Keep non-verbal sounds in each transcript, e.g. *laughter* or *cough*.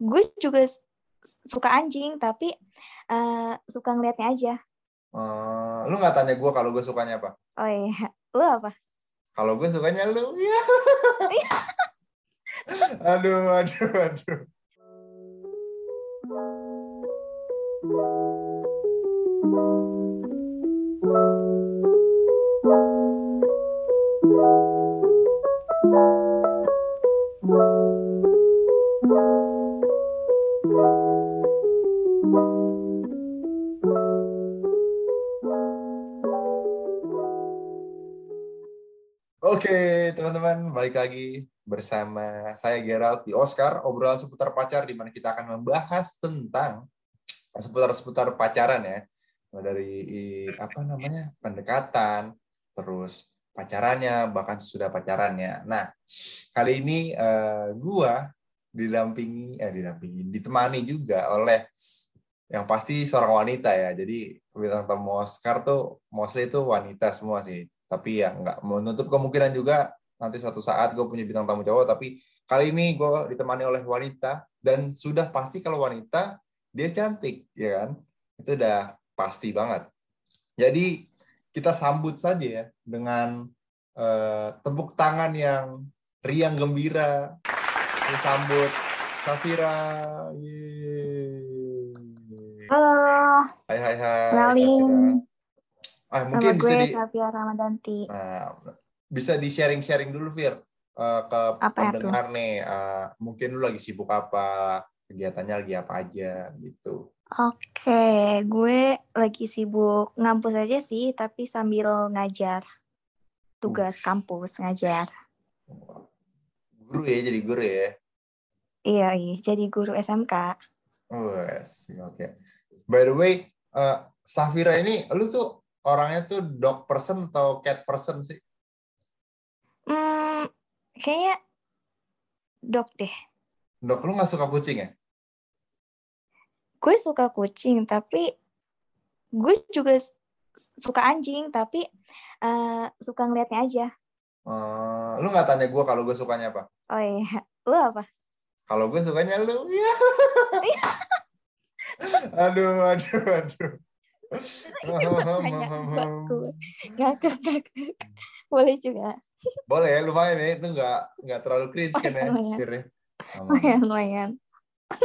gue juga suka anjing tapi eh, suka ngeliatnya aja. Eh, lu nggak tanya gue kalau gue sukanya apa? Oh iya, *laughs* lu apa? Kalau gue sukanya lu. *laughs* Ya. aduh, aduh, aduh. Oke, teman-teman, balik lagi bersama saya Gerald di Oscar, obrolan seputar pacar di mana kita akan membahas tentang seputar-seputar pacaran ya. Dari apa namanya? pendekatan, terus pacarannya, bahkan sesudah pacarannya. Nah, kali ini eh, gua didampingi eh didampingi, ditemani juga oleh yang pasti seorang wanita ya. Jadi bintang tamu Oscar tuh mostly itu wanita semua sih. Tapi ya nggak menutup kemungkinan juga nanti suatu saat gue punya bintang tamu cowok. Tapi kali ini gue ditemani oleh wanita dan sudah pasti kalau wanita dia cantik, ya kan? Itu udah pasti banget. Jadi kita sambut saja ya dengan eh, tepuk tangan yang riang gembira. Kita sambut Safira. Yeay. Halo, Hai hai hai. kenalin. Safira. Ah, mungkin bisa gue di Safia Ramadanti. nah, bisa di sharing-sharing dulu Fir Eh, ke Apa ya pendengar nih. eh, mungkin lu lagi sibuk apa, kegiatannya lagi apa aja gitu. Oke, gue lagi sibuk ngampus aja sih, tapi sambil ngajar. Tugas kampus ngajar. Guru ya jadi guru ya. Iya, iya, jadi guru SMK. Wes, oke. By the way, eh, Safira ini lu tuh orangnya tuh dog person atau cat person sih? Hmm, kayaknya dok deh. Dok, lu nggak suka kucing ya? Gue suka kucing, tapi gue juga suka anjing, tapi eh, suka ngeliatnya aja. Eh, lu nggak tanya gue kalau gue sukanya apa? Oh iya, *laughs* lu apa? Kalau gue sukanya lu. Ya. *laughs* aduh, aduh, aduh. *laughs* Ngakak, ngakak. Boleh juga. Boleh ya, lumayan ya. Itu nggak nggak terlalu cringe kan ya. Lumayan. Ya? *laughs* Lumayan, lumayan.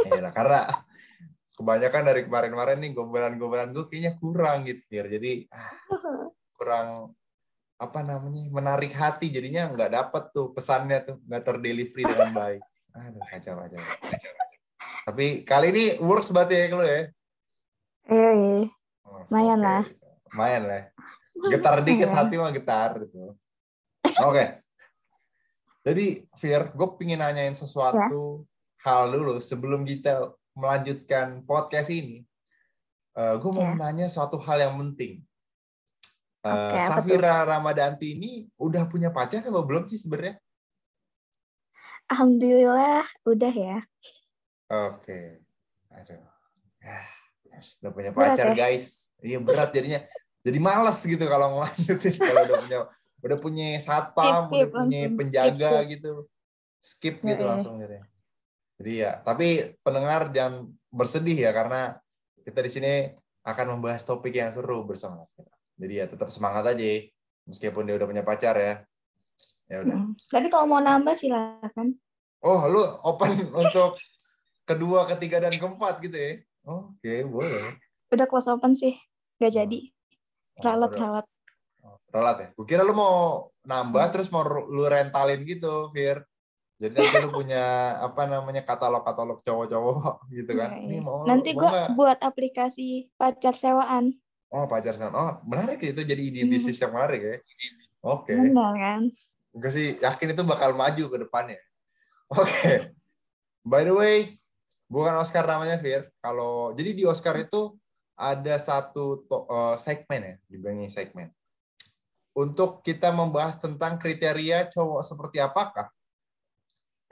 Iya, karena kebanyakan dari kemarin-kemarin nih gombalan-gombalan gue kayaknya kurang gitu, Fir. Jadi ah, kurang apa namanya menarik hati jadinya nggak dapet tuh pesannya tuh nggak terdelivery dengan baik. *laughs* Aduh kacau kacau. Tapi kali ini works berarti ya kalau ya. Iya, iya. Oh, Lumayan lah. Lumayan lah. Getar dikit hati mah getar gitu. Oke. Jadi Fir, gue pingin nanyain sesuatu hal dulu sebelum kita melanjutkan podcast ini. gue mau Ya. nanya suatu hal yang penting. Eh, Oke, apa Safira Ramadanti ini udah punya pacar apa belum sih sebenarnya? Alhamdulillah udah ya. Oke. Aduh. Ah, yes, udah punya pacar ya? guys. Iya berat jadinya. Jadi males gitu kalau ngelanjutin *laughs* kalau udah punya udah punya satpam, Skip, skip, udah punya langsung. penjaga Skip, gitu. Skip gitu Iya. langsung jadi. Jadi ya, tapi pendengar jangan bersedih ya karena kita di sini akan membahas topik yang seru bersama. Jadi ya tetap semangat aja ya, meskipun dia udah punya pacar ya. Ya udah. Mm. Tapi kalau mau nambah silakan. Oh, lu open *laughs* untuk kedua, ketiga, dan keempat gitu ya? Oke, boleh. Udah close open sih. Gak jadi. Oh, Ralat, udah. ralat. Oh, Relat ya? Gue kira lu mau nambah terus mau lu rentalin gitu, Fir. Jadi nanti lu punya *laughs* apa namanya katalog-katalog cowok-cowok *laughs* gitu kan? Iya, Ini iya. mau Nanti mau gue nggak? buat aplikasi pacar sewaan. Oh, pacar san. Oh, menarik ya itu jadi ide Hmm. bisnis yang menarik ya. Oke. Benar kan? Gue sih yakin itu bakal maju ke depannya. Oke. By the way, bukan Oscar namanya, Fir. Kalau jadi di Oscar itu ada satu eh, segmen ya, dibilangnya segmen. Untuk kita membahas tentang kriteria cowok seperti apakah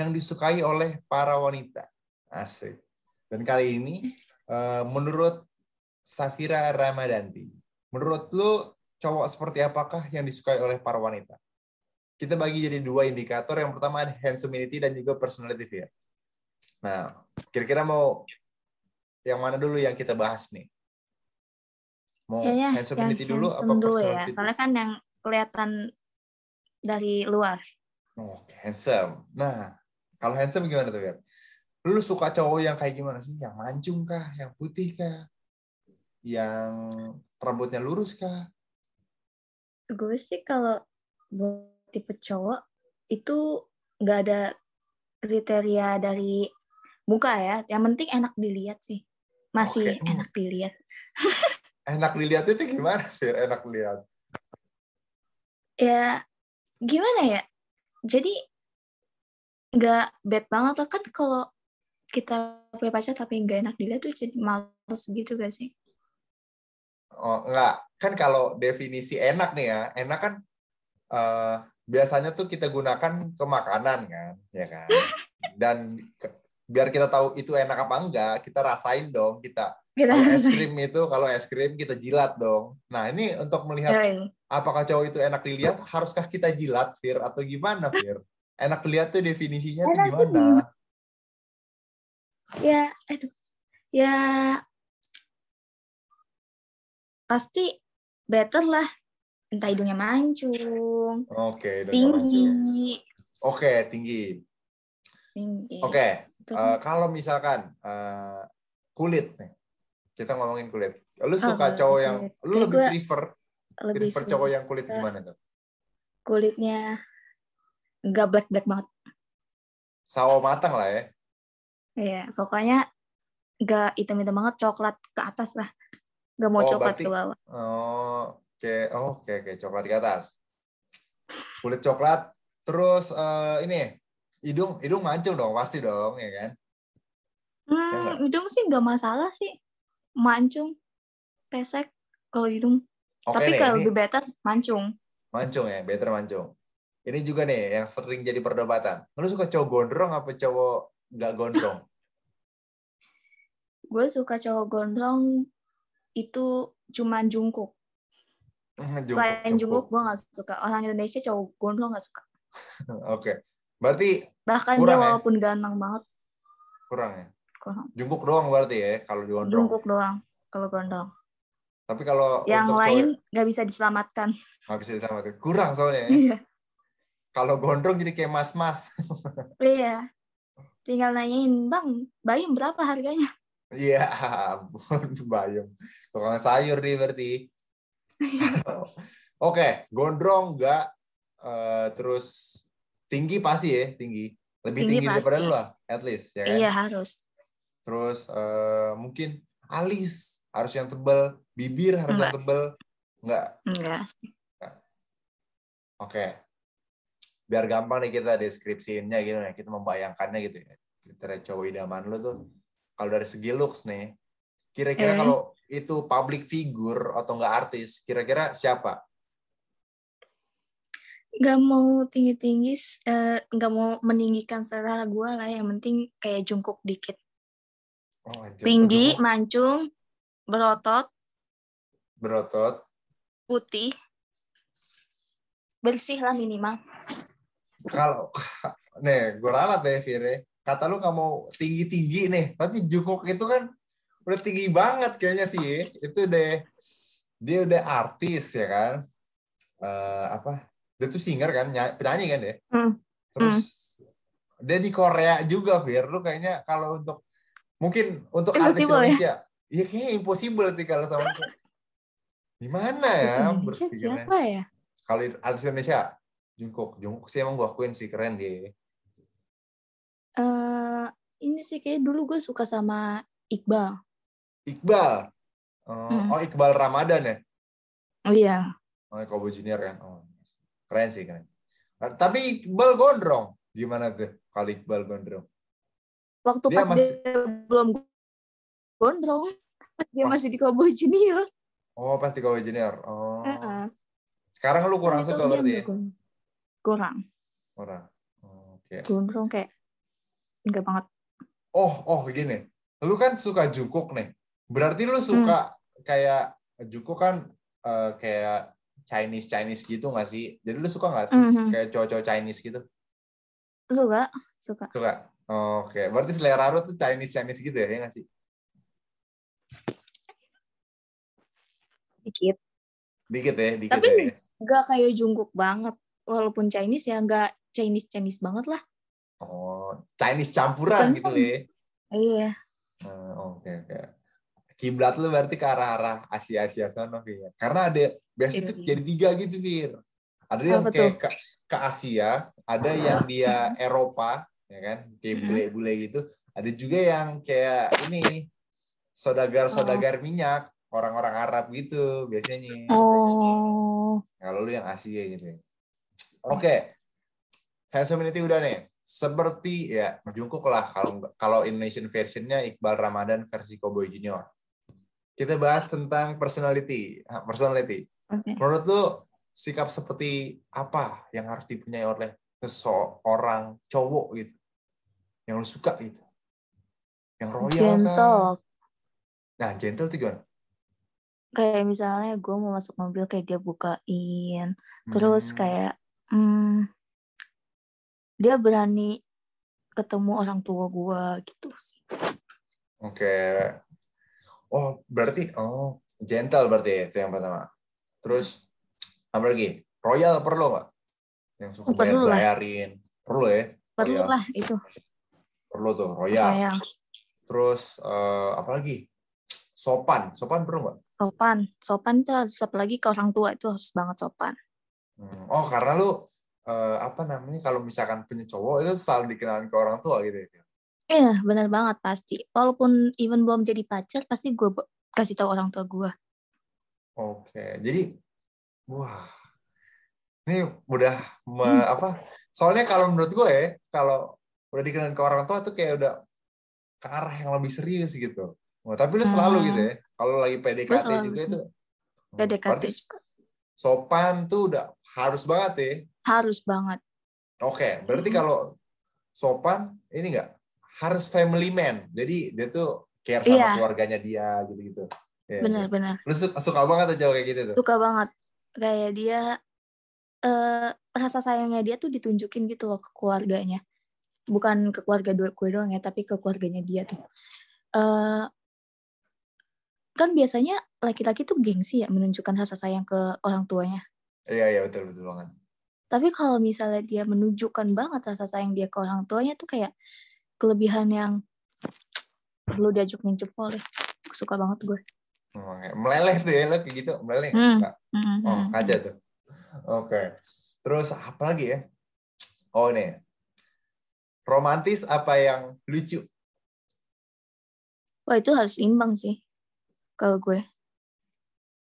yang disukai oleh para wanita. Asik. Dan kali ini eh, menurut Safira Ramadanti, menurut lu cowok seperti apakah yang disukai oleh para wanita? Kita bagi jadi dua indikator. Yang pertama ada handsomeity dan juga personality fear. Nah, kira-kira mau yang mana dulu yang kita bahas nih? Mau Kayaknya yang handsomity dulu apa handsome dulu ya. Soalnya kan yang kelihatan dari luar. Oke, handsome. Nah, kalau handsome gimana tuh, Fer? Lu suka cowok yang kayak gimana sih? Yang mancung kah? Yang putih kah? Yang rambutnya lurus kah? Gue sih kalau buat tipe cowok itu nggak ada kriteria dari muka ya. Yang penting enak dilihat sih. Masih Oke. enak dilihat. *laughs* Enak dilihat itu gimana, Fir? Enak dilihat. Ya gimana ya? Jadi nggak bad banget loh kan kalau kita punya pacar tapi nggak enak dilihat tuh jadi males gitu gak sih? Oh, enggak. Kan kalau definisi enak nih ya, enak kan eh, biasanya tuh kita gunakan ke makanan kan, ya kan? *laughs* Dan ke- biar kita tahu itu enak apa enggak, kita rasain dong, Kita kalau es krim itu kalau es krim kita jilat dong. Nah, ini untuk melihat Yoi. apakah cowok itu enak dilihat, haruskah kita jilat, Fir atau gimana, Fir? Enak dilihat tuh definisinya tuh Enak gimana? ya aduh ya pasti better lah entah hidungnya mancung Oke, mancung. tinggi Oke, tinggi. tinggi Oke, Terus, Eh, kalau misalkan eh, kulit nih, kita ngomongin kulit. Lu suka kalau cowok yang, kulit. lu Kayak lebih prefer, lebih prefer suka cowok yang kulit gimana tuh? kulitnya nggak black black banget Sawo matang lah ya. ya pokoknya nggak hitam hitam banget coklat ke atas lah nggak mau Oh, coklat berarti- ke bawah Oh, oke, oh, oke, oke, coklat di atas. Kulit coklat, terus eh, ini hidung, hidung mancung dong, pasti dong, ya kan? nggak? hmm, hidung sih nggak masalah sih mancung pesek kalau hidung Oke tapi kalau lebih better mancung mancung ya, better mancung. Ini juga nih yang sering jadi perdebatan. Lu suka cowok gondrong apa cowok nggak gondrong? *laughs* gue suka cowok gondrong itu cuma jungkook. Selain jungkook, gue gak suka. Orang Indonesia cowok gondrong gak suka. *laughs* Oke, berarti Bahkan Kurang dia ya? walaupun ganteng banget, kurang ya. Kurang. Jungkook doang berarti ya kalau di gondrong. Jungkook doang kalau gondrong. Tapi kalau Yang untuk lain cowok gak bisa diselamatkan. nggak bisa diselamatkan. Kurang soalnya. ya. Iya. Kalau gondrong jadi kayak mas-mas. *laughs* Iya. Tinggal nanyain, bang, bayam berapa harganya? Iya, *laughs* bayam. Tukang sayur nih berarti. *laughs* Oke, gondrong nggak eh, terus tinggi pasti ya, tinggi. Lebih Tinggi tinggi, daripada lu lah, at least ya kan? Iya harus. Terus eh, mungkin alis harus yang tebal, bibir harus yang Enggak. tebal. Enggak. Enggak. Oke. Biar gampang nih kita deskripsiinnya gitu ya, kita membayangkannya gitu ya. Kriteria cowok idaman lu tuh kalau dari segi looks nih, kira-kira Eh. kalau itu public figure atau enggak artis, kira-kira siapa? Gak mau tinggi-tinggi, eh, gak mau meninggikan selera gue lah. Yang penting kayak jungkuk dikit. Oh, Tinggi, mancung, berotot, berotot. putih, bersih lah minimal. Kalau *laughs* nih, gue ralat deh, Fire. Kata lu nggak mau tinggi-tinggi nih, tapi Jungkook itu kan udah tinggi banget kayaknya sih. Itu deh, dia udah artis ya kan. Eh, apa? Dia tuh singer kan, ny- penyanyi kan dia. Hmm. Terus dia di Korea juga, Fir. Lu kayaknya kalau untuk mungkin untuk artis Impossible ya? Indonesia, iya kayaknya impossible sih kalau sama gimana ya berpikirnya. siapa ya? Kalau artis Indonesia, Jungkook. Jungkook sih emang gua akuin sih keren dia. eh ini sih kayak dulu gue suka sama Iqbal. Iqbal. Oh, Hmm. oh, Iqbal Ramadan ya? Oh iya. Oh, Kobo Junior kan. Oh, keren sih keren. Tapi Iqbal gondrong. Gimana tuh kalau Iqbal gondrong? Waktu Dia pas masih- dia belum gondrong, pas dia Pas- masih di Cowboy Junior. Oh, pasti Kobo Junior. Oh. Heeh. Sekarang lu kurang suka berarti ya? Kurang. Kurang. Oh, Oke. Gondrong kayak enggak banget. Oh, oh gini. Lu kan suka Jungkook nih. Berarti lu suka kayak Jungkook kan eh, kayak Chinese Chinese gitu nggak sih? Jadi lu suka nggak sih Mhm. kayak cowok-cowok Chinese gitu? Suka, suka. Suka. Oke, berarti selera lu tuh Chinese Chinese gitu ya, ya nggak sih? Dikit. Dikit ya, dikit Tapi ya. nggak kayak Jungkook banget. Walaupun Chinese ya nggak Chinese Chinese banget lah. Oh, Chinese campuran Bukan gitu ya. Iya. Nah, Oke, oke. Kiblat lu berarti ke arah-arah Asia-Asia sana, Fir. Karena ada biasanya Iya. jadi tiga gitu, Fir. Ada yang Apa kayak ke, ke Asia, ada yang dia Eropa, ya kan, kayak bule-bule gitu. Ada juga yang kayak ini saudagar-saudagar minyak, orang-orang Arab gitu biasanya. Oh. Kalau lu yang Asia gitu. ya. Oke. Handsomity udah nih. Seperti ya Jungkook lah kalau kalau Indonesian versionnya Iqbal Ramadan versi Cowboy Junior. Kita bahas tentang personality. Personality. Oke. Menurut lu sikap seperti apa yang harus dipunyai oleh seseorang cowok gitu? Yang lu suka gitu. Yang royal kah? Gentle. Nah, gentle tuh gimana? Kayak misalnya gue mau masuk mobil kayak dia bukain. Terus Hmm. kayak hmm, dia berani ketemu orang tua gue gitu sih. Oke. Oh, berarti oh gentle berarti itu yang pertama. Terus apa lagi? Royal perlu nggak? Yang suka Oh, perlu bayar-bayarin. Perlu ya? Perlu Royal. lah itu. Perlu tuh, royal. Kayak Terus eh, apa lagi? Sopan. Sopan perlu nggak? sopan. Sopan tuh harus apalagi ke orang tua itu harus banget sopan. Hmm, Oh, karena lu eh, apa namanya kalau misalkan punya cowok itu selalu dikenalin ke orang tua gitu ya? Iya, benar banget pasti. Walaupun even belum jadi pacar, pasti gue kasih tahu orang tua gue. Oke, jadi wah ini udah me- Hmm. apa? Soalnya kalau menurut gue ya, kalau udah dikenalin ke orang tua tuh kayak udah ke arah yang lebih serius gitu. Wah, tapi lu selalu Hmm. gitu ya. Kalau lagi PDKT juga itu. PDKT Berarti juga. sopan tuh udah harus banget ya. harus banget. Oke, berarti Hmm. kalau sopan ini enggak harus family man. Jadi dia tuh care sama Iya. keluarganya dia gitu-gitu. Iya, iya. Benar-benar. Lu suka, suka banget cowok kayak gitu tuh. Suka banget. Kayak dia eh rasa sayangnya dia tuh ditunjukin gitu loh ke keluarganya. Bukan ke keluarga gue doang ya, tapi ke keluarganya dia tuh. eh kan biasanya laki-laki tuh gengsi ya menunjukkan rasa sayang ke orang tuanya. Iya, iya betul betul banget. Tapi kalau misalnya dia menunjukkan banget rasa sayang dia ke orang tuanya tuh kayak kelebihan yang perlu diajukin jempol deh. Suka banget gue. Oke, Meleleh tuh ya lo kayak gitu, meleleh. Hmm. nggak? Oh, kaca tuh. Oke. Terus apa lagi ya? Oh, nih. Romantis apa yang lucu? Wah itu harus imbang sih. Kalau gue.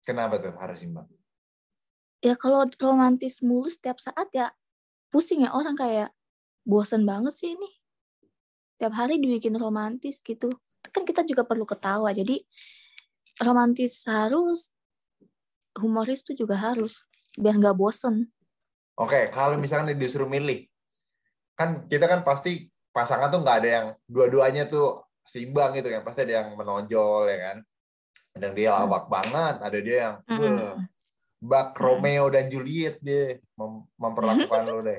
Kenapa tuh harus imbang? Ya kalau romantis mulu setiap saat ya pusing ya orang kayak bosen banget sih ini. Tiap hari dibikin romantis gitu. Kan kita juga perlu ketawa. Jadi romantis harus, humoris tuh juga harus. Biar nggak bosen. Oke, kalau misalnya disuruh milih, kan kita kan pasti pasangan tuh nggak ada yang dua-duanya tuh seimbang gitu kan, pasti ada yang menonjol ya kan. Ada yang dia lawak banget, ada dia yang. "Wah, bak Mm. Romeo dan Juliet dia mem- memperlakukan *laughs* lo deh,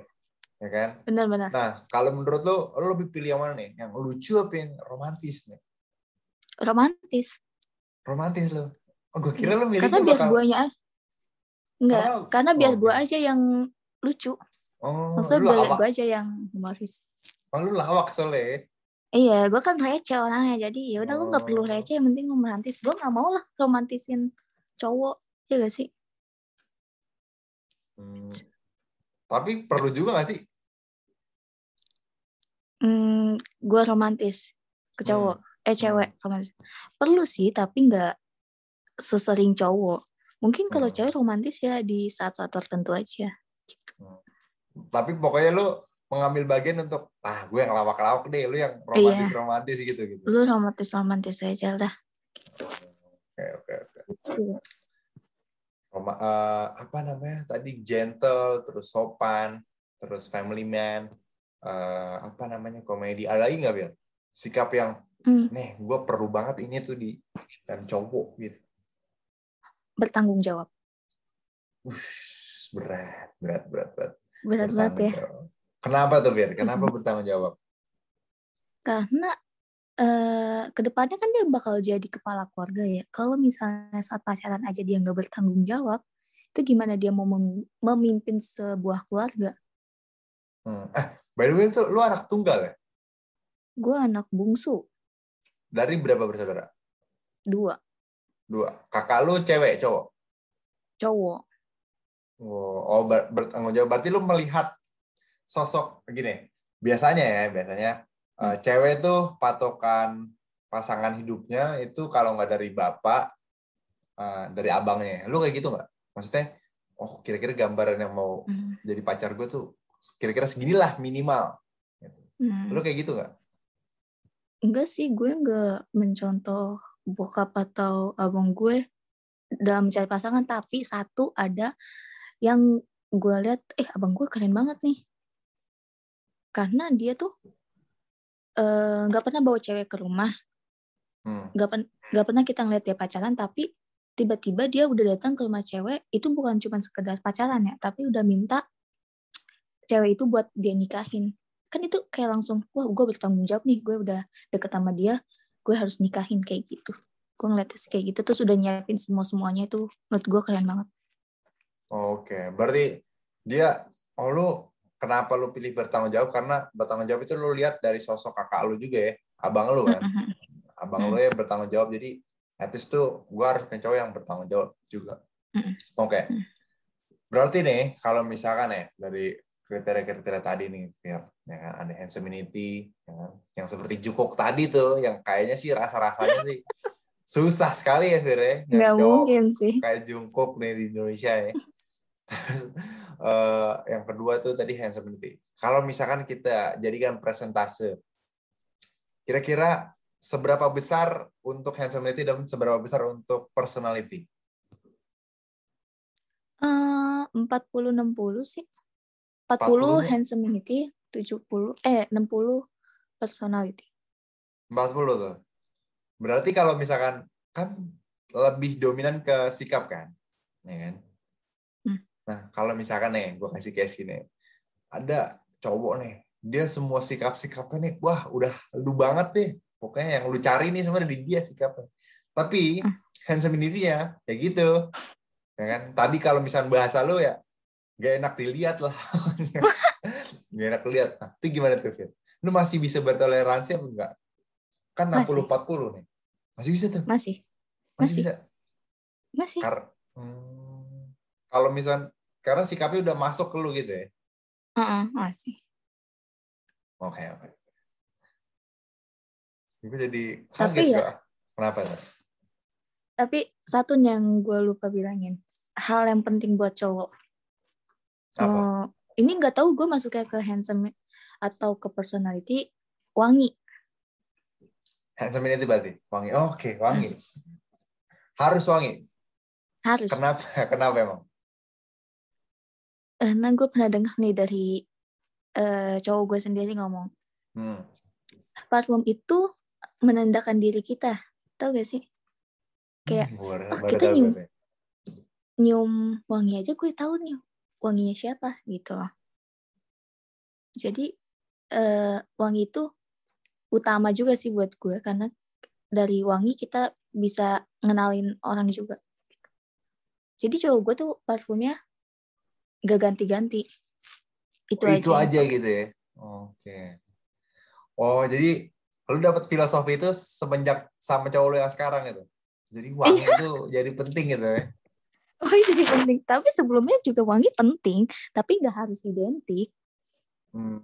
ya kan? Benar-benar. Nah, kalau menurut lo, lo lebih pilih yang mana nih? Yang lucu apa yang romantis nih? Romantis. Romantis lo. Oh, gue kira lo milihnya Karena biar bakal... guanya a- Enggak, Karena- karena biar oh, gue oke. aja yang lucu. Oh, Maksudnya biar gue aja yang humoris. Oh, lu lawak soalnya. ya? Iya, gue kan receh orangnya. Jadi ya udah lu nggak perlu Oh. receh, yang penting romantis. Gue nggak mau lah romantisin cowok. Iya gak sih? Hmm. Tapi perlu juga gak sih? Hmm, gue romantis ke cowok. Eh cewek romantis. Perlu sih, tapi nggak sesering cowok. Mungkin kalau Hmm. cewek romantis ya di saat-saat tertentu aja. Tapi pokoknya lu mengambil bagian untuk ah gue yang lawak-lawak deh, lu yang romantis-romantis gitu gitu. Lu romantis-romantis aja lah. Oke oke oke. Gitu. Roma, eh, apa namanya tadi gentle, terus sopan, terus family man, eh, apa namanya komedi. Ada lagi nggak Bill? Sikap yang Hmm, nih gue perlu banget ini tuh di dan cowok gitu. Bertanggung jawab. Uff, berat, berat, berat, berat. Berat banget ya. Jawab. Kenapa tuh, Fir? Kenapa *laughs* bertanggung jawab? Karena eh ke depannya kan dia bakal jadi kepala keluarga ya. Kalau misalnya saat pacaran aja dia nggak bertanggung jawab, itu gimana dia mau mem- memimpin sebuah keluarga? Hmm. Eh, by the way tuh lu anak tunggal ya? Gue anak bungsu, Dari berapa bersaudara? dua, Dua. Kakak lu cewek, cowok? cowok. Oh, oh ber- bertanggung jawab. Berarti lu melihat sosok gini. Biasanya ya, biasanya eh, cewek tuh patokan pasangan hidupnya itu kalau nggak dari bapak, eh, dari abangnya. Lu kayak gitu nggak? Maksudnya, oh kira-kira gambaran yang mau Hmm. jadi pacar gue tuh kira-kira seginilah minimal. Hmm. Lu kayak gitu nggak? Enggak sih, gue nggak mencontoh bokap atau abang gue dalam mencari pasangan, tapi satu ada yang gue lihat, eh abang gue keren banget nih. Karena dia tuh eh, nggak pernah bawa cewek ke rumah, Hmm. nggak pen- nggak pernah kita ngeliat dia pacaran, tapi tiba-tiba dia udah datang ke rumah cewek, itu bukan cuma sekedar pacaran ya, tapi udah minta cewek itu buat dia nikahin. Kan itu kayak langsung, wah gue bertanggung jawab nih, gue udah deket sama dia, gue harus nikahin kayak gitu. Gue ngeliatnya kayak gitu, terus udah nyiapin semua-semuanya itu, menurut gue keren banget. Oke, berarti dia, oh lu kenapa lu pilih bertanggung jawab? Karena bertanggung jawab itu lu lihat dari sosok kakak lu juga ya, abang lu kan. Abang Hmm. lu ya bertanggung jawab, jadi at least tuh gua harus punya cowok yang bertanggung jawab juga. Mm-mm. Oke, berarti nih kalau misalkan ya dari kriteria-kriteria tadi nih, Fir, ya kan ada handsomeity, ya kan? yang seperti Jukok tadi tuh, yang kayaknya sih rasa-rasanya sih susah sekali ya Fir ya, Nggak mungkin sih. kayak Jungkook nih di Indonesia ya. *laughs* Terus eh, yang kedua tuh tadi handsomeity. Kalau misalkan kita jadikan presentase, kira-kira seberapa besar untuk handsomeity dan seberapa besar untuk personality? Eh, 40-60 sih. 40 40? handsomeity, 70, eh 60 personality. 40 tuh. Berarti kalau misalkan kan lebih dominan ke sikap kan, ya kan? Hmm. Nah kalau misalkan nih, gue kasih case gini, ada cowok nih, dia semua sikap-sikapnya nih, wah udah lu banget nih, pokoknya yang lu cari nih sebenarnya di dia sikapnya. Tapi Hmm. handsomeity-nya ya gitu, ya kan? Tadi kalau misalkan bahasa lu ya, gak enak dilihat lah, *laughs* gak enak dilihat. Nah, itu gimana tuh, Fit? Lu masih bisa bertoleransi apa enggak? Kan Masih. 60-40 nih. Masih bisa tuh? Masih, Masih, Masih. bisa? masih. Kar Hmm, kalau misal karena sikapnya udah masuk ke lu gitu ya? Heeh, masih. Oke, oke. Gue jadi Tapi kaget ya- gua. Kenapa tuh? Tapi satu yang gue lupa bilangin, hal yang penting buat cowok. Apa? Eh, ini nggak tahu gue masuknya ke handsome atau ke personality, wangi. Handsomeity berarti? Wangi. Oke, wangi. Harus wangi. Harus. Kenapa? *laughs* Kenapa emang? Karena gue pernah dengar nih dari eh, cowok gue sendiri ngomong, Hmm. parfum itu menandakan diri kita. Tahu gak sih? Kayak Hmm, baru- baru kita nyium. nyium wangi aja gue tahu nih wanginya siapa gitu loh. Jadi eh, wangi itu utama juga sih buat gue karena dari wangi kita bisa ngenalin orang juga. Jadi cowok gue tuh parfumnya gak ganti-ganti. Itu, Itu aja. aja gitu ya? Oke. Oh, jadi lu dapat filosofi itu semenjak sama cowok lu yang sekarang gitu? Jadi wangi Iya. itu jadi penting gitu ya? Oh itu jadi penting. Tapi sebelumnya juga wangi penting, tapi gak harus identik. Hmm.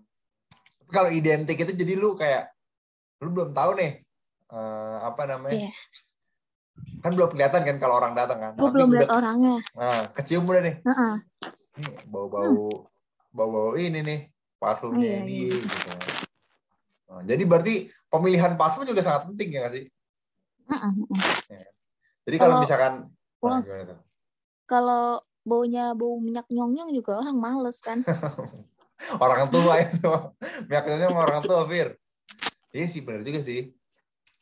Tapi kalau identik itu jadi lu kayak lu belum tahu nih eh, apa namanya? Iya. Kan belum kelihatan kan kalau orang datang kan. Gue Tapi belum lihat orangnya. nah, kecium udah nih. Nih bau-bau bau-bau ini nih parfumnya Iya, dia iya. gitu. Nah, jadi berarti pemilihan parfum juga sangat penting ya nggak sih? Heeh, heeh. Jadi kalau Kalau- misalkan nah, gimana tuh? Kalau baunya bau minyak nyong-nyong juga orang males kan. *laughs* orang tua itu miaknya sama orang tua Fir iya sih benar juga sih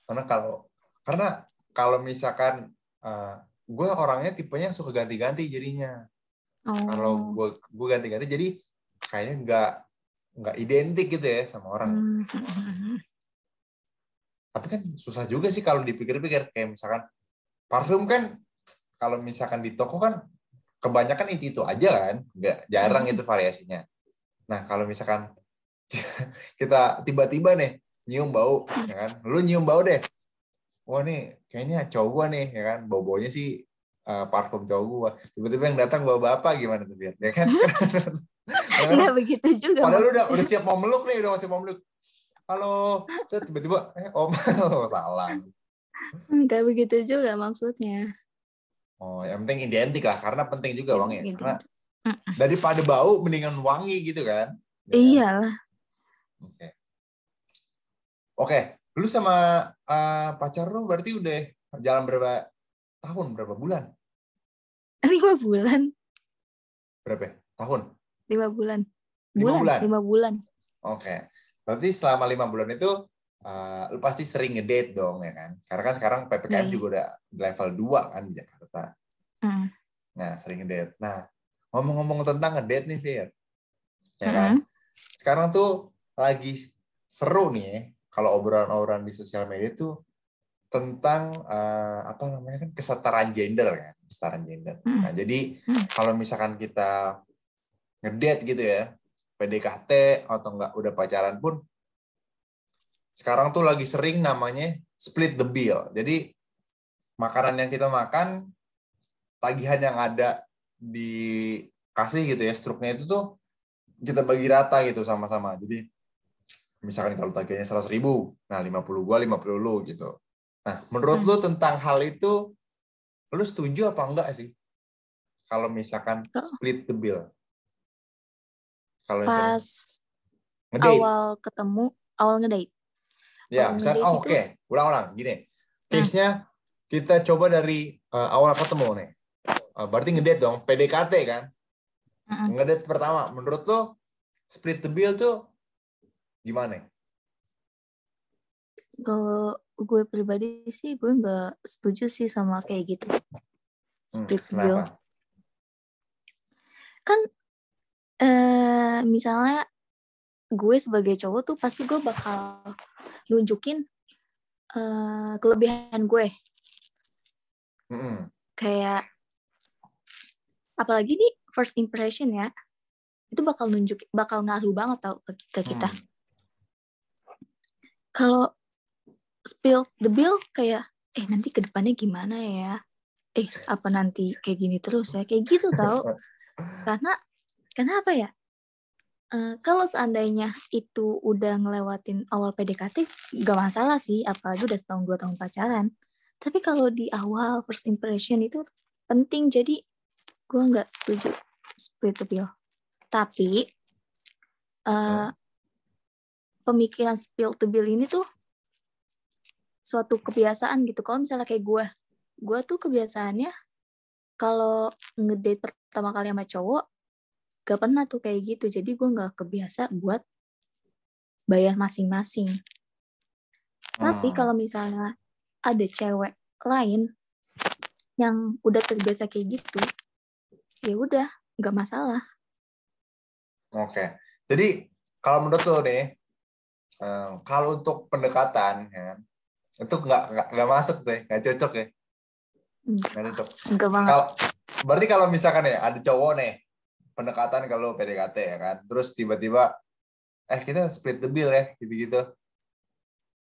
karena kalau karena kalau misalkan eh, gue orangnya tipenya suka ganti-ganti jadinya Oh. kalau gue gue ganti-ganti jadi kayaknya nggak nggak identik gitu ya sama orang Hmm. *laughs* tapi kan susah juga sih kalau dipikir-pikir kayak misalkan parfum kan kalau misalkan di toko kan kebanyakan itu itu aja kan nggak jarang Hmm. itu variasinya nah kalau misalkan *laughs* kita tiba-tiba nih nyium bau ya kan lu nyium bau deh wah nih kayaknya cowok gua nih ya kan bau baunya sih eh, parfum cowok gua tiba-tiba yang datang bawa bapak gimana tuh biar ya kan? *laughs* Nggak begitu juga. Padahal lu udah udah siap mau meluk nih, udah masih mau meluk. Halo, tiba-tiba eh om *laughs* oh, salah. Nggak begitu juga maksudnya. Oh, yang penting identik lah karena penting juga wangi. Identik. Karena daripada bau mendingan wangi gitu kan. Ya? Iyalah. Oke. Oke, lu sama eh, pacar lu berarti udah jalan berapa tahun, berapa bulan? Lima bulan. Berapa? ya? Tahun. Lima bulan. Lima bulan? Lima bulan. Oke. Berarti selama lima bulan itu eh, lu pasti sering ngedate dong ya kan? Karena kan sekarang PPKM Iya. juga udah level 2 kan di Jakarta. Hmm. Nah, sering ngedate. Nah, ngomong-ngomong tentang ngedate nih, Fir. Ya kan? Mm-mm. Sekarang tuh lagi seru nih ya, kalau obrolan-obrolan di sosial media tuh tentang eh, apa namanya kan kesetaraan gender kan, kesetaraan gender. Mm. Nah, jadi Mm. kalau misalkan kita ngedate gitu ya, PDKT atau enggak udah pacaran pun sekarang tuh lagi sering namanya split the bill. Jadi makanan yang kita makan, tagihan yang ada dikasih gitu ya, struknya itu tuh kita bagi rata gitu sama-sama. Jadi misalkan kalau tagihannya 100 ribu, nah 50 gua, 50 lu gitu. Nah, menurut Hmm. lu tentang hal itu, lu setuju apa enggak sih? Kalau misalkan split the bill. Kalau Pas ngedate. awal ketemu, awal ngedate. Ya, ngedate oh, oke, ulang-ulang, gini. Case-nya kita coba dari eh, awal ketemu nih. Eh, berarti ngedate dong, PDKT kan? Mm-mm. Ngedate pertama, menurut lo split the bill tuh gimana? Kalau gue pribadi sih, gue nggak setuju sih sama kayak gitu. Hmm, Split bill. kenapa? Kan, eh misalnya gue sebagai cowok tuh pasti gue bakal nunjukin eh kelebihan gue. Mm-mm. Kayak, apalagi di first impression ya, itu bakal nunjuk, bakal ngaruh banget tau ke, ke kita. Hmm. kalau spill the bill kayak eh nanti ke depannya gimana ya? Eh apa nanti kayak gini terus ya? Kayak gitu tau. *laughs* Karena karena apa ya? Eh, kalau seandainya itu udah ngelewatin awal PDKT gak masalah sih apalagi udah setahun dua tahun pacaran. Tapi kalau di awal first impression itu penting jadi gue nggak setuju split the bill tapi eh, pemikiran spill the bill ini tuh suatu kebiasaan gitu. Kalau misalnya kayak gue, gue tuh kebiasaannya kalau ngedate pertama kali sama cowok, gak pernah tuh kayak gitu. Jadi gue nggak kebiasa buat bayar masing-masing. Tapi Hmm. kalau misalnya ada cewek lain yang udah terbiasa kayak gitu, ya udah nggak masalah. Oke. Jadi kalau menurut lo nih, eh, kalau untuk pendekatan, ya, kan, itu nggak nggak nggak masuk tuh, ya, nggak cocok ya, nggak cocok. Enggak banget. Kalau berarti kalau misalkan ya ada cowok nih pendekatan kalau PDKT ya kan, terus tiba-tiba eh kita split the bill ya gitu-gitu,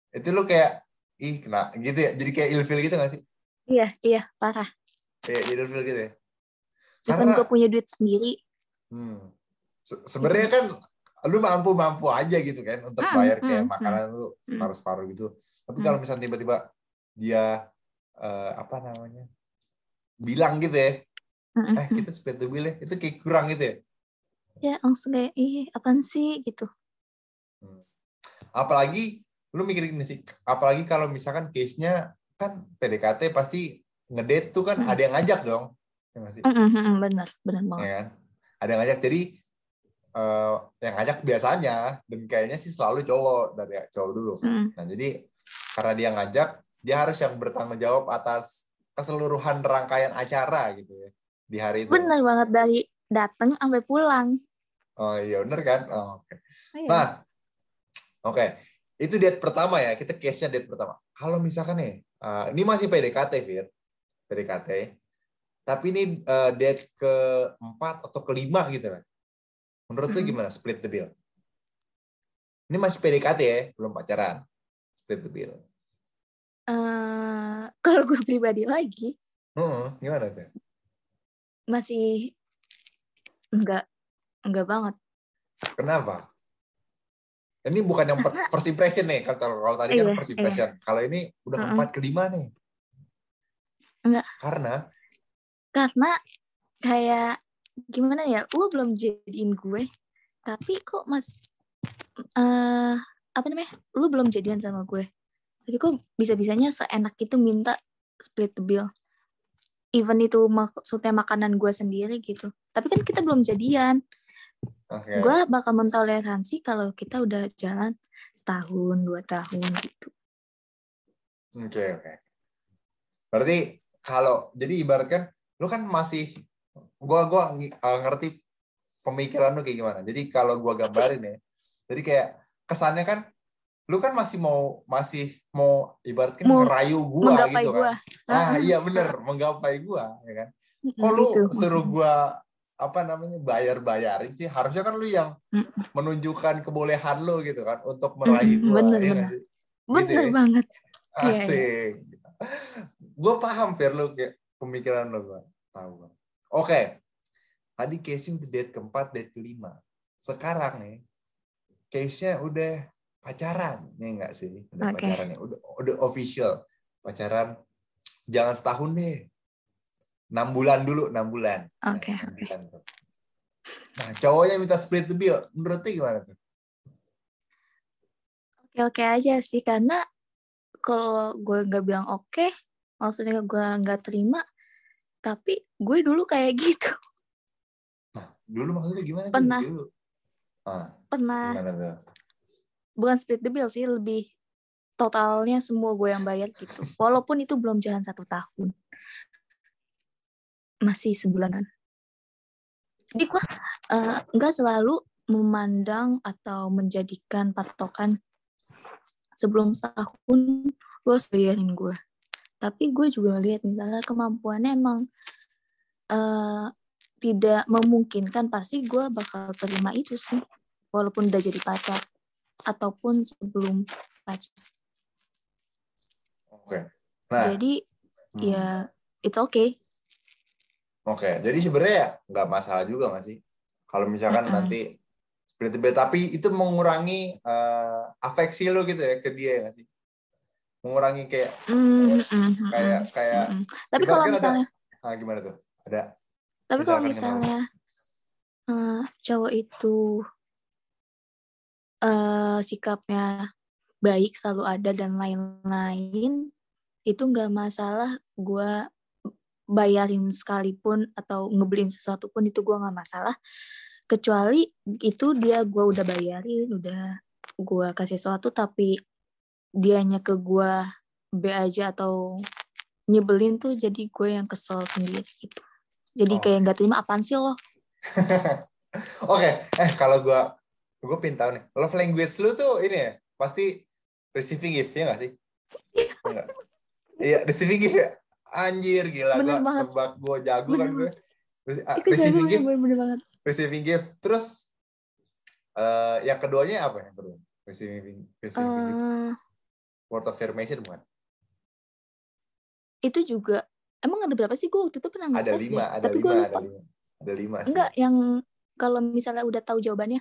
itu lu kayak ih kena gitu ya, jadi kayak ilfil gitu nggak sih? Iya, iya, parah. Kayak ilfil gitu ya. Even Karena- gue punya duit sendiri, Hmm. Se- Sebenarnya kan lu mampu-mampu aja gitu kan untuk Hmm, bayar kayak hmm, makanan tuh separuh-separuh gitu. Tapi Hmm. kalau misalnya tiba-tiba dia eh, apa namanya bilang gitu ya, Mm-mm. eh kita split the bill ya, itu kayak kurang gitu ya. ya langsung kayak ih apaan sih gitu Hmm. Apalagi lu mikir gini sih, apalagi kalau misalkan case-nya kan PDKT pasti ngedate tuh kan Hmm. ada yang ngajak dong. Ya nggak sih? Mm-mm, mm-mm, bener bener ya banget kan? Ada yang ngajak jadi eh, yang ngajak biasanya dan kayaknya sih selalu cowok dari cowok dulu. Mm-mm. Nah jadi karena dia ngajak, dia harus yang bertanggung jawab atas keseluruhan rangkaian acara gitu ya di hari itu. bener banget dari datang sampai pulang Oh iya bener kan? Oh, Oke. Iya. Nah, oke. itu date pertama ya kita case nya date pertama kalau misalkan nih uh, ini masih PDKT Fit PDKT tapi ini uh, date keempat atau kelima gitu kan menurut lu gimana split the bill? Ini masih PDKT ya belum pacaran. Split the bill. Eh, kalau gue pribadi lagi Heeh, gimana tuh? masih enggak enggak banget. kenapa? Ini bukan yang per- first impression nih kalau kalau tadi kan Iya, first iya. impression. Kalau ini udah keempat kelima nih. Enggak. karena Karena kayak gimana ya, lu belum jadiin gue, tapi kok mas eh apa namanya, lu belum jadian sama gue, tapi kok bisa-bisanya seenak itu minta split the bill. Even itu maksudnya makanan gue sendiri gitu. Tapi kan kita belum jadian. oke Gue bakal mentoleransi kalau kita udah jalan setahun, dua tahun gitu. Oke oke. Berarti kalau jadi ibaratkan lu kan masih gua gua uh, ngerti pemikiran lu kayak gimana. Jadi kalau gua gambarin ya. Jadi kayak kesannya kan lu kan masih mau masih mau ibaratkan Mau ngerayu gua Menggapai gitu kan. Ah iya bener menggapai gua ya kan. Kok lu Itu suruh gua apa namanya bayar-bayarin sih harusnya kan lu yang menunjukkan kebolehan lu gitu kan untuk meraih Mm, gua bener, ya bener. sih? Bener gitu ya? banget. Iya, iya. Asik. Gue paham Fir lu kayak pemikiran lo gue tahu gua. Oke. Tadi case-nya udah date keempat, date kelima. Sekarang nih case-nya udah pacaran, ya enggak sih? Udah Oke. pacaran ya, udah udah official. Pacaran jangan setahun deh. 6 bulan dulu, 6 bulan. Oke, Nah, enam oke. bulan tuh. Nah, cowoknya minta split the bill. Menurut lu gimana tuh? Oke-oke aja sih, karena kalau gue nggak bilang oke, maksudnya gue nggak terima, tapi gue dulu kayak gitu. Dulu maksudnya gimana? Pernah. Dulu. Ah, Pernah, gimana tuh? bukan split the bill sih, lebih totalnya semua gue yang bayar gitu. Walaupun itu belum jalan satu tahun. Masih sebulanan. Jadi gue eh, nggak selalu memandang atau menjadikan patokan sebelum setahun lo harus bayarin gue. Tapi gue juga lihat misalnya kemampuannya emang eh, tidak memungkinkan pasti gue bakal terima itu sih. Walaupun udah jadi pacar ataupun sebelum pacar. Oke. Nah, Jadi hmm. ya it's okay. Oke, jadi sebenarnya ya nggak masalah juga nggak sih? Kalau misalkan Mm-mm. nanti split tapi itu mengurangi eh, afeksi lo gitu ya ke dia ya nggak sih? Mengurangi kayak Mm, mm, mm, kayak mm, kayak mm. Tapi kalau ada- misalnya ah, gimana tuh? Ada Tapi kalau misalnya eh, cowok itu eh sikapnya baik selalu ada dan lain-lain itu nggak masalah gue bayarin sekalipun atau ngebeliin sesuatu pun itu gue nggak masalah kecuali itu dia gue udah bayarin udah gue kasih sesuatu tapi dianya ke gue B aja atau nyebelin tuh jadi gue yang kesel sendiri gitu jadi Oh. kayak nggak terima apaan sih lo *laughs* Oke, eh kalau gua gue pengen tahu nih, love language lu tuh ini ya, pasti receiving gift ya nggak sih? Enggak. Iya, receiving gift ya. Anjir gila Bener banget. tebak gua jago kan gue. Rece- ah, itu Receiving jago gift, bener-bener banget receiving gift. Terus eh yang keduanya apa yang kedua? Receiving receiving gift. Word affirmation bukan? itu juga emang ada berapa sih gue waktu itu pernah Ada ngetes lima, deh. ada tapi lima, ada lima. Ada lima sih. enggak yang kalau misalnya udah tahu jawabannya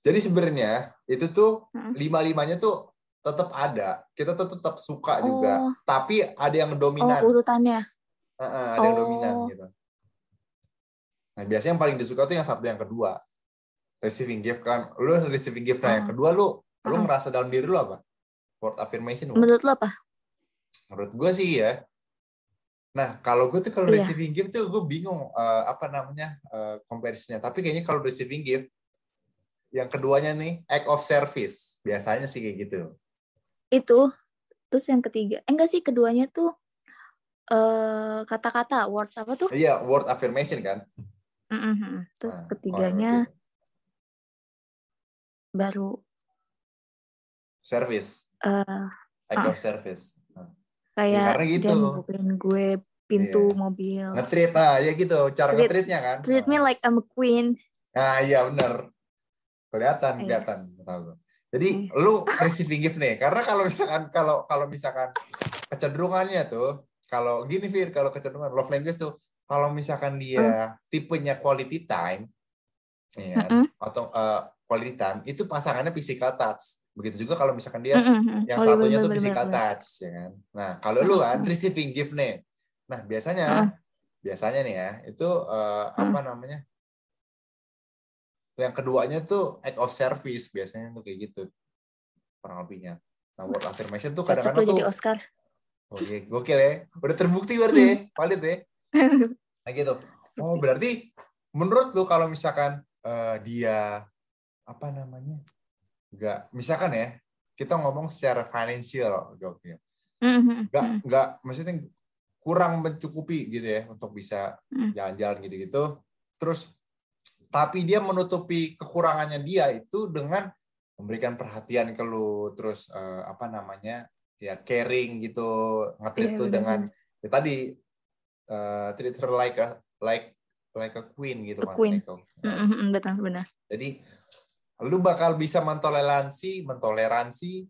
Jadi sebenarnya itu tuh Heeh. lima-limanya tuh tetap ada. Kita tuh tetap suka juga. Oh. Tapi ada yang oh dominan. urutannya Heeh, ada yang Oh. dominan gitu. Nah, biasanya yang paling disuka tuh yang satu yang kedua. Receiving gift kan. Lu receiving gift nah yang Oh. kedua lu lu Oh. ngerasa dalam diri lu apa? Word affirmation. menurut lo apa Menurut gue sih ya. Nah, kalau gue tuh kalau Iya. receiving gift tuh gue bingung eh, apa namanya eh, comparison-nya. Tapi kayaknya kalau receiving gift yang keduanya nih act of service. Biasanya sih kayak gitu. itu terus yang ketiga eh, enggak sih keduanya tuh eh kata-kata words apa tuh Iya, word affirmation kan. Mm-mm. terus Nah, ketiganya baru service eh act Ah. of service Nah, kayak karena gitu. dia bukain gue pintu Iya. mobil. ngetreat nah ya gitu cara Treat- ngetreatnya kan Treat me Nah. like I'm a queen. Nah iya bener. Kelihatan, Iya. kelihatan. Tahu gue. Jadi Hmm. lu receiving gift nih. Karena kalau misalkan kalau kalau misalkan kecenderungannya tuh kalau gini Fir, kalau kecenderungan love language tuh kalau misalkan dia tipenya quality time ya kan? Mm-mm. atau eh, quality time itu pasangannya physical touch. Begitu juga kalau misalkan dia Mm-mm. yang Oh, satunya bener, tuh bener, physical bener. touch ya kan. Nah, kalau lu kan receiving gift nih. Nah, biasanya Mm. biasanya nih ya, itu eh, apa namanya? Yang keduanya tuh act of service biasanya tuh kayak gitu. Kurang lebihnya. Nah, word affirmation tuh kadang-kadang lo jadi tuh Oscar. oh iya, gokil ya. Udah terbukti berarti ya, *laughs* valid ya. Nah gitu. Oh, berarti menurut lu kalau misalkan eh, dia apa namanya? Enggak, misalkan ya, kita ngomong secara financial, gokil. Mm-mm. nggak Mm. nggak maksudnya kurang mencukupi gitu ya untuk bisa Hmm. jalan-jalan gitu-gitu terus tapi dia menutupi kekurangannya dia itu dengan memberikan perhatian ke lu terus eh, apa namanya ya caring gitu nge-treat Iya, tuh benar, dengan ya tadi eh, treat her like a like like a queen gitu A kan queen. like a- Mm-mm, Benar, benar. jadi lu bakal bisa mentoleransi mentoleransi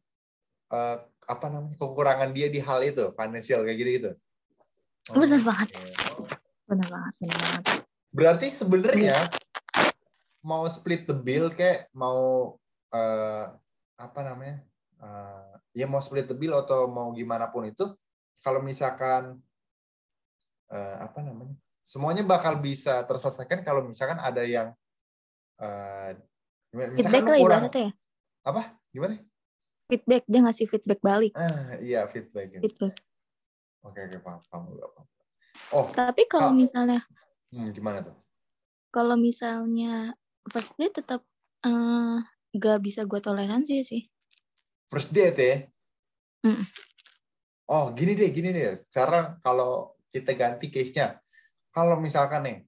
eh, apa namanya kekurangan dia di hal itu financial kayak gitu gitu. Benar banget. Benar banget, benar banget. Berarti sebenarnya mau split the bill kayak mau eh, apa namanya eh, ya mau split the bill atau mau gimana pun itu kalau misalkan eh, apa namanya semuanya bakal bisa terselesaikan kalau misalkan ada yang gimana- misalkan Feedback lah ibaratnya ya. apa gimana Feedback, dia ngasih feedback balik. ah iya feedback gitu. Feedback. Oke oke paham paham paham. Oh, Tapi kalau Ah. misalnya, hmm, gimana tuh? kalau misalnya first date tetap eh, gak bisa gue toleransi sih. First date ya? Mm. Oh, gini deh, gini deh. Sekarang kalau kita ganti case-nya. Kalau misalkan nih,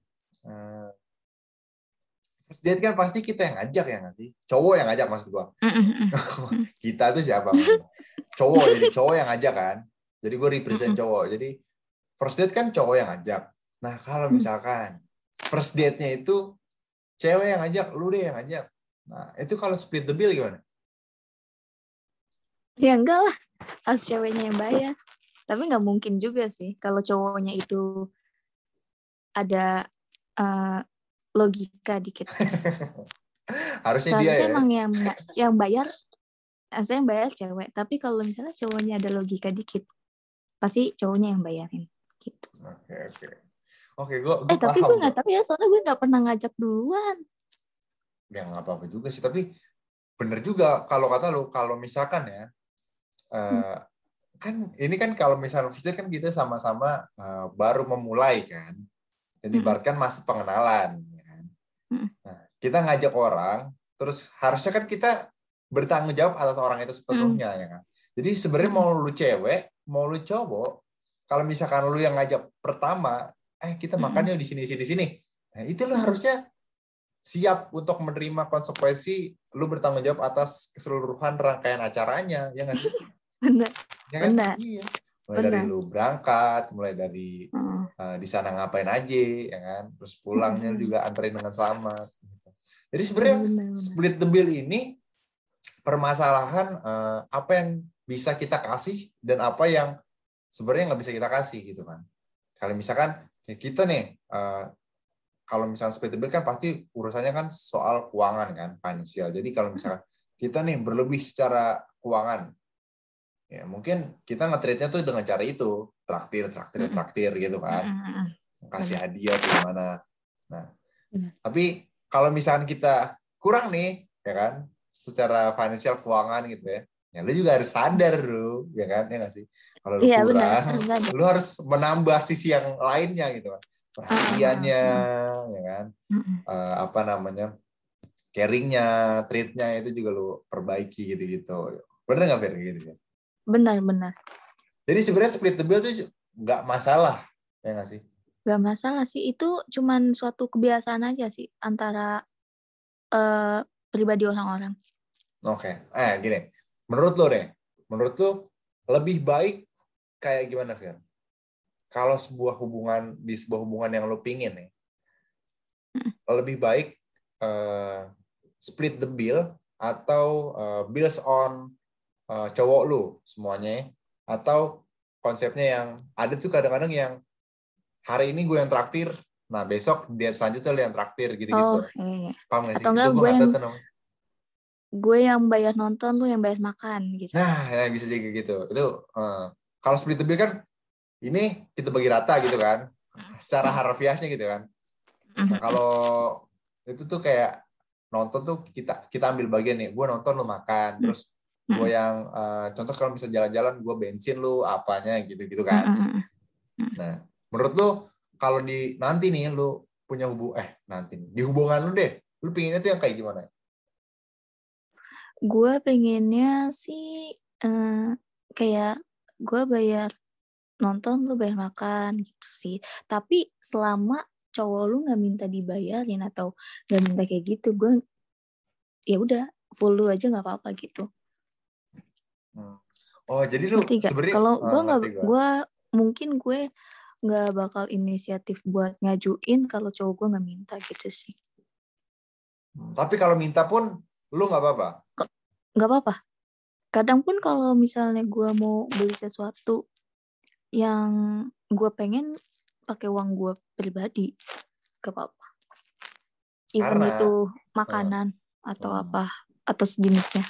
eh, first date kan pasti kita yang ngajak ya nggak sih? Cowok yang ngajak maksud gua. Mm-mm. *laughs* Kita tuh siapa? cowok, jadi cowok yang ngajak kan. Jadi gue represent cowok. Jadi first date kan cowok yang ngajak. Nah, kalau misalkan first date-nya itu cewek yang ngajak, lu deh yang ngajak. Nah, itu kalau split the bill gimana? Ya enggak lah, harus ceweknya yang bayar. Tapi nggak mungkin juga sih kalau cowoknya itu ada eh, logika dikit. *laughs* Harusnya dia Seharusnya ya. emang yang *laughs* yang bayar, harusnya yang bayar cewek. Tapi kalau misalnya cowoknya ada logika dikit, pasti cowoknya yang bayarin. Gitu. Oke, oke. Oke, gue Eh tapi gue nggak tahu ya, soalnya gue nggak pernah ngajak duluan. ya nggak apa-apa juga sih tapi bener juga kalau kata lu kalau misalkan ya eh, kan ini kan kalau misalnya date kan kita sama-sama eh, baru memulai kan dan Mm-mm. ibaratkan masa pengenalan. Nah kita ngajak orang terus harusnya kan kita bertanggung jawab atas orang itu sepenuhnya ya kan jadi sebenarnya mau lu cewek mau lu cowok kalau misalkan lu yang ngajak pertama eh kita makan yuk di sini sini sini nah itu lu harusnya siap untuk menerima konsekuensi lu bertanggung jawab atas keseluruhan rangkaian acaranya ya nggak sih *laughs* Bener. ya kan? Benar. Iya. mulai dari Benar. lu berangkat mulai dari. Eh, di sana ngapain aja ya kan? Terus pulangnya juga anterin dengan selamat gitu. jadi sebenarnya Benar, benar. split the bill ini permasalahan eh, apa yang bisa kita kasih dan apa yang sebenarnya nggak bisa kita kasih gitu kan. Kalau misalkan ya kita nih eh, kalau misalnya split the bill kan pasti urusannya kan soal keuangan kan finansial jadi kalau misalkan kita nih berlebih secara keuangan ya mungkin kita nge-treatnya tuh dengan cara itu traktir traktir traktir gitu kan kasih hadiah tuh gimana. Nah, Benar. tapi kalau misalkan kita kurang nih, ya kan, secara finansial keuangan gitu ya, ya lu juga harus sadar lu, ya kan, ya nggak sih? Kalau lu benar. kurang, harus ada. lu harus menambah sisi yang lainnya gitu kan, perhatiannya, ya kan, Heeh. Eh, apa namanya, caringnya, treatnya itu juga lu perbaiki gitu-gitu. Bener nggak Fer gitu ya? Benar benar. Jadi sebenarnya split the bill tuh nggak masalah, ya nggak sih? Gak masalah sih, itu cuman suatu kebiasaan aja sih antara eh pribadi orang-orang. Oke, eh gini, menurut lo deh, menurut lo lebih baik kayak gimana, Fir? Kalau sebuah hubungan di sebuah hubungan yang lo pingin nih, Hmm. lebih baik uh, split the bill atau uh, bills on uh, cowok lu semuanya atau konsepnya yang ada tuh kadang-kadang yang hari ini gue yang traktir nah besok dia selanjutnya lu yang traktir gitu-gitu Oh, iya, iya. paham gak sih Atau enggak gue yang-. Gue yang bayar nonton, lu yang bayar makan gitu. nah ya bisa jadi gitu itu uh, kalau split the bill kan ini kita bagi rata gitu kan secara harfiahnya gitu kan Nah, Mhm. kalau itu tuh kayak nonton tuh kita kita ambil bagian nih gue nonton lu makan Hmm. terus gue yang eh, contoh kalau bisa jalan-jalan gue bensin lu apanya gitu gitu Mhm, kan nah menurut lu kalau di nanti nih lu punya hubung eh nanti nih, di hubungan lu deh lu pinginnya tuh yang kayak gimana? Gue pengennya sih eh, kayak gue bayar nonton, lu bayar makan gitu sih. Tapi selama cowok lu nggak minta dibayarin atau nggak minta kayak gitu, gue ya udah full lu aja nggak apa-apa gitu. Oh jadi lu sebenarnya Kalau gue nggak, ngerti gua. gue mungkin gue nggak bakal inisiatif buat ngajuin kalau cowok gue nggak minta gitu sih. tapi kalau minta pun lu nggak apa-apa nggak apa-apa. Kadang pun kalau misalnya gue mau beli sesuatu yang gue pengen pakai uang gue pribadi, gak apa-apa. Even Karena- itu makanan atau Hmm. apa atau sejenisnya.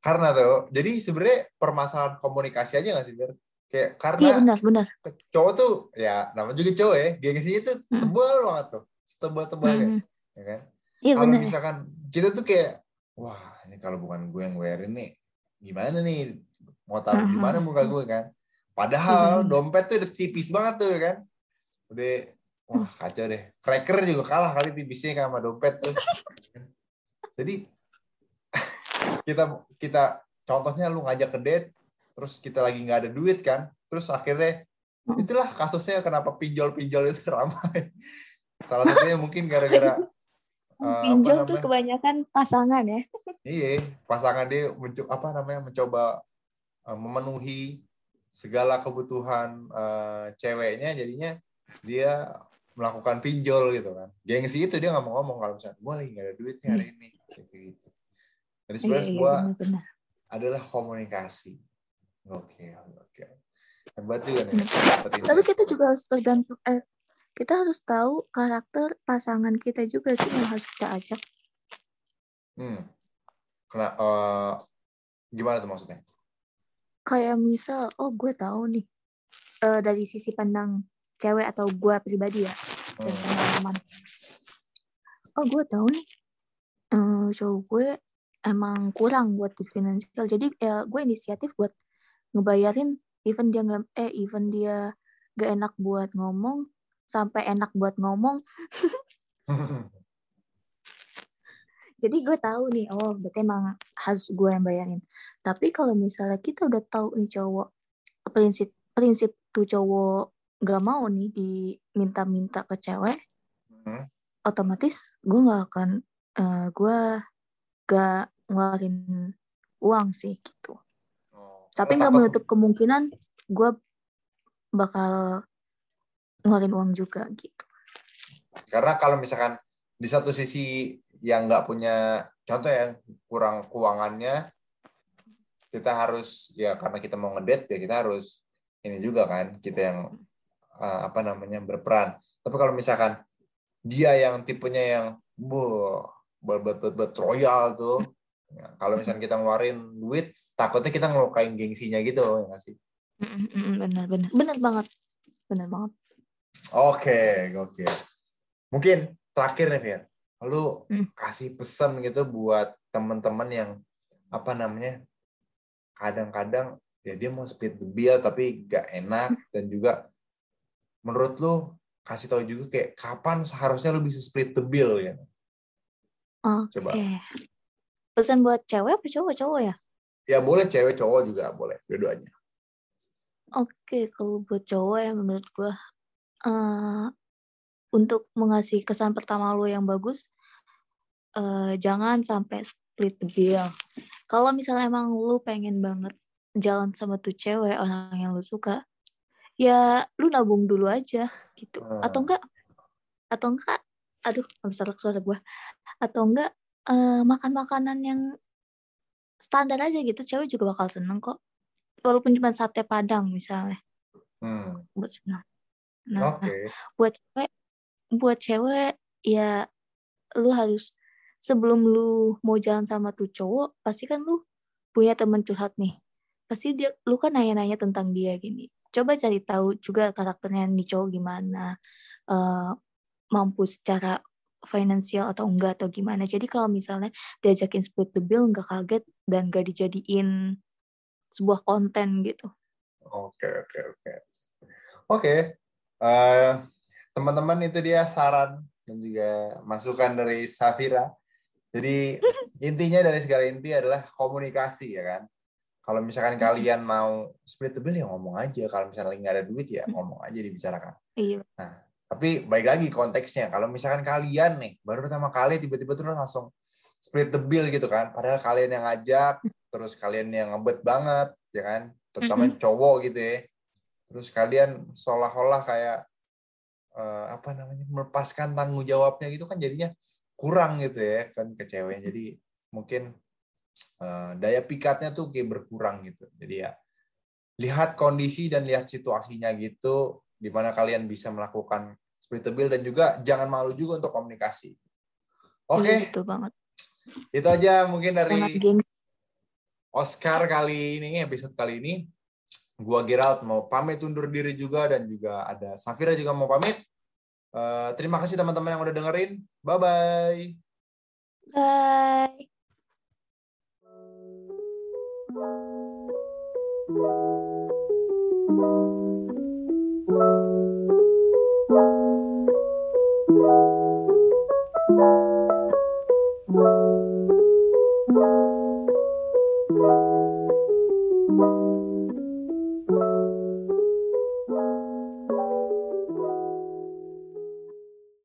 Karena tuh jadi sebenarnya permasalahan komunikasi aja nggak sih Ber? kayak karena Iya benar benar. cowok tuh ya namanya juga cowok ya gengsinya tuh Hmm. tebal banget tuh setebal-tebalnya Mhm. ya kan Iya kalau misalkan kita tuh kayak wah ini kalau bukan gue yang bayarin nih gimana nih mau taruh di mana muka gue kan padahal bener. dompet tuh udah tipis banget tuh kan udah wah kacau deh cracker juga kalah kali tipisnya sama dompet tuh *laughs* jadi kita kita contohnya lu ngajak ke date terus kita lagi nggak ada duit kan terus akhirnya Hmm. itulah kasusnya kenapa pinjol-pinjol itu ramai salah satunya mungkin gara-gara *laughs* apa Pinjol tuh kebanyakan pasangan ya. Iya, pasangan dia mencoba apa namanya mencoba uh, memenuhi segala kebutuhan uh, ceweknya, jadinya dia melakukan pinjol gitu kan. Gengsi itu dia nggak mau ngomong kalau misalnya gue lagi nggak ada duit nih hari ini. Kayak gitu. Jadi Iya sebenarnya iya semua benar-benar. adalah komunikasi. Oke, oke. Hebat juga nih. Tapi kita juga harus tergantung eh kita harus tahu karakter pasangan kita juga sih yang harus kita ajak. Hmm. Kena, uh, gimana tuh maksudnya? kayak misal oh gue tahu nih eh, dari sisi pandang cewek atau gue pribadi ya dan Hmm. pengalaman oh gue tahu nih eh, cowok gue emang kurang buat di finansial. Jadi ya gue inisiatif buat ngebayarin even dia nggak eh even dia gak enak buat ngomong sampai enak buat ngomong. *laughs* Jadi gue tahu nih oh berarti emang harus gue yang bayarin. Tapi kalau misalnya kita udah tahu nih cowok prinsip prinsip tuh cowok gak mau nih diminta-minta ke cewek Hmm. otomatis gue nggak akan eh, gue gak ngeluarin uang sih gitu. Oh, tapi nggak menutup kemungkinan gue bakal ngeluarin uang juga gitu. Karena kalau misalkan di satu sisi yang nggak punya contoh ya kurang keuangannya, kita harus ya karena kita mau ngedate ya kita harus ini juga kan kita yang eh, apa namanya berperan. Tapi kalau misalkan dia yang tipenya yang bu bet royal tuh, ya, kalau misalkan kita ngeluarin duit, takutnya kita ngelukain gengsinya gitu ya nggak sih? Mm, benar benar benar banget benar banget Oke, oke. Mungkin terakhir nih, Fir. Lu Hmm. kasih pesan gitu buat teman-teman yang apa namanya? Kadang-kadang ya dia mau split the bill tapi gak enak dan juga menurut lu kasih tahu juga kayak kapan seharusnya lu bisa split the bill ya. Oke Coba. pesan buat cewek apa cowok cowok ya Ya boleh cewek cowok juga boleh, dua-duanya. Oke, kalau buat cowok ya menurut gue eh untuk mengasih kesan pertama lo yang bagus, eh jangan sampai split the bill. Kalau misalnya emang lu pengen banget jalan sama tuh cewek orang yang lu suka, ya lu nabung dulu aja gitu. Atau Hmm. enggak atau enggak aduh bisa suara gue atau enggak eh, makan makanan yang standar aja gitu cewek juga bakal seneng kok. Walaupun cuma sate padang misalnya. Hmm. buat senang nah Oke. buat cewek buat cewek ya lu harus sebelum lu mau jalan sama tuh cowok pasti kan lu punya temen curhat nih. Pasti dia lu kan nanya-nanya tentang dia gini. Coba cari tahu juga karakternya nih cowok gimana eh, mampu secara finansial atau enggak atau gimana jadi kalau misalnya diajakin split the bill nggak kaget dan gak dijadiin sebuah konten gitu Oke, oke, oke. Oke. Eh, teman-teman itu dia saran dan juga masukan dari Safira. Jadi *laughs* intinya dari segala inti adalah komunikasi ya kan. Kalau misalkan kalian mau split the bill ya ngomong aja. Kalau misalnya nggak ada duit ya ngomong aja dibicarakan. iya Tapi balik lagi konteksnya. Kalau misalkan kalian nih baru pertama kali tiba-tiba terus langsung split the bill gitu kan. Padahal kalian yang ngajak, terus kalian yang ngebet banget, ya kan. Terutama cowok gitu ya. Terus kalian seolah-olah kayak eh, apa namanya melepaskan tanggung jawabnya gitu kan jadinya kurang gitu ya kan ke ceweknya. Jadi mungkin eh, daya pikatnya tuh kayak berkurang gitu. Jadi ya lihat kondisi dan lihat situasinya gitu di mana kalian bisa melakukan split the bill dan juga jangan malu juga untuk komunikasi. Oke, iya, betul banget itu aja mungkin dari Oscar kali ini episode kali ini. Gua Gerald mau pamit undur diri juga dan juga ada Safira juga mau pamit. Eh, terima kasih teman-teman yang udah dengerin. Bye bye. bye Thank you.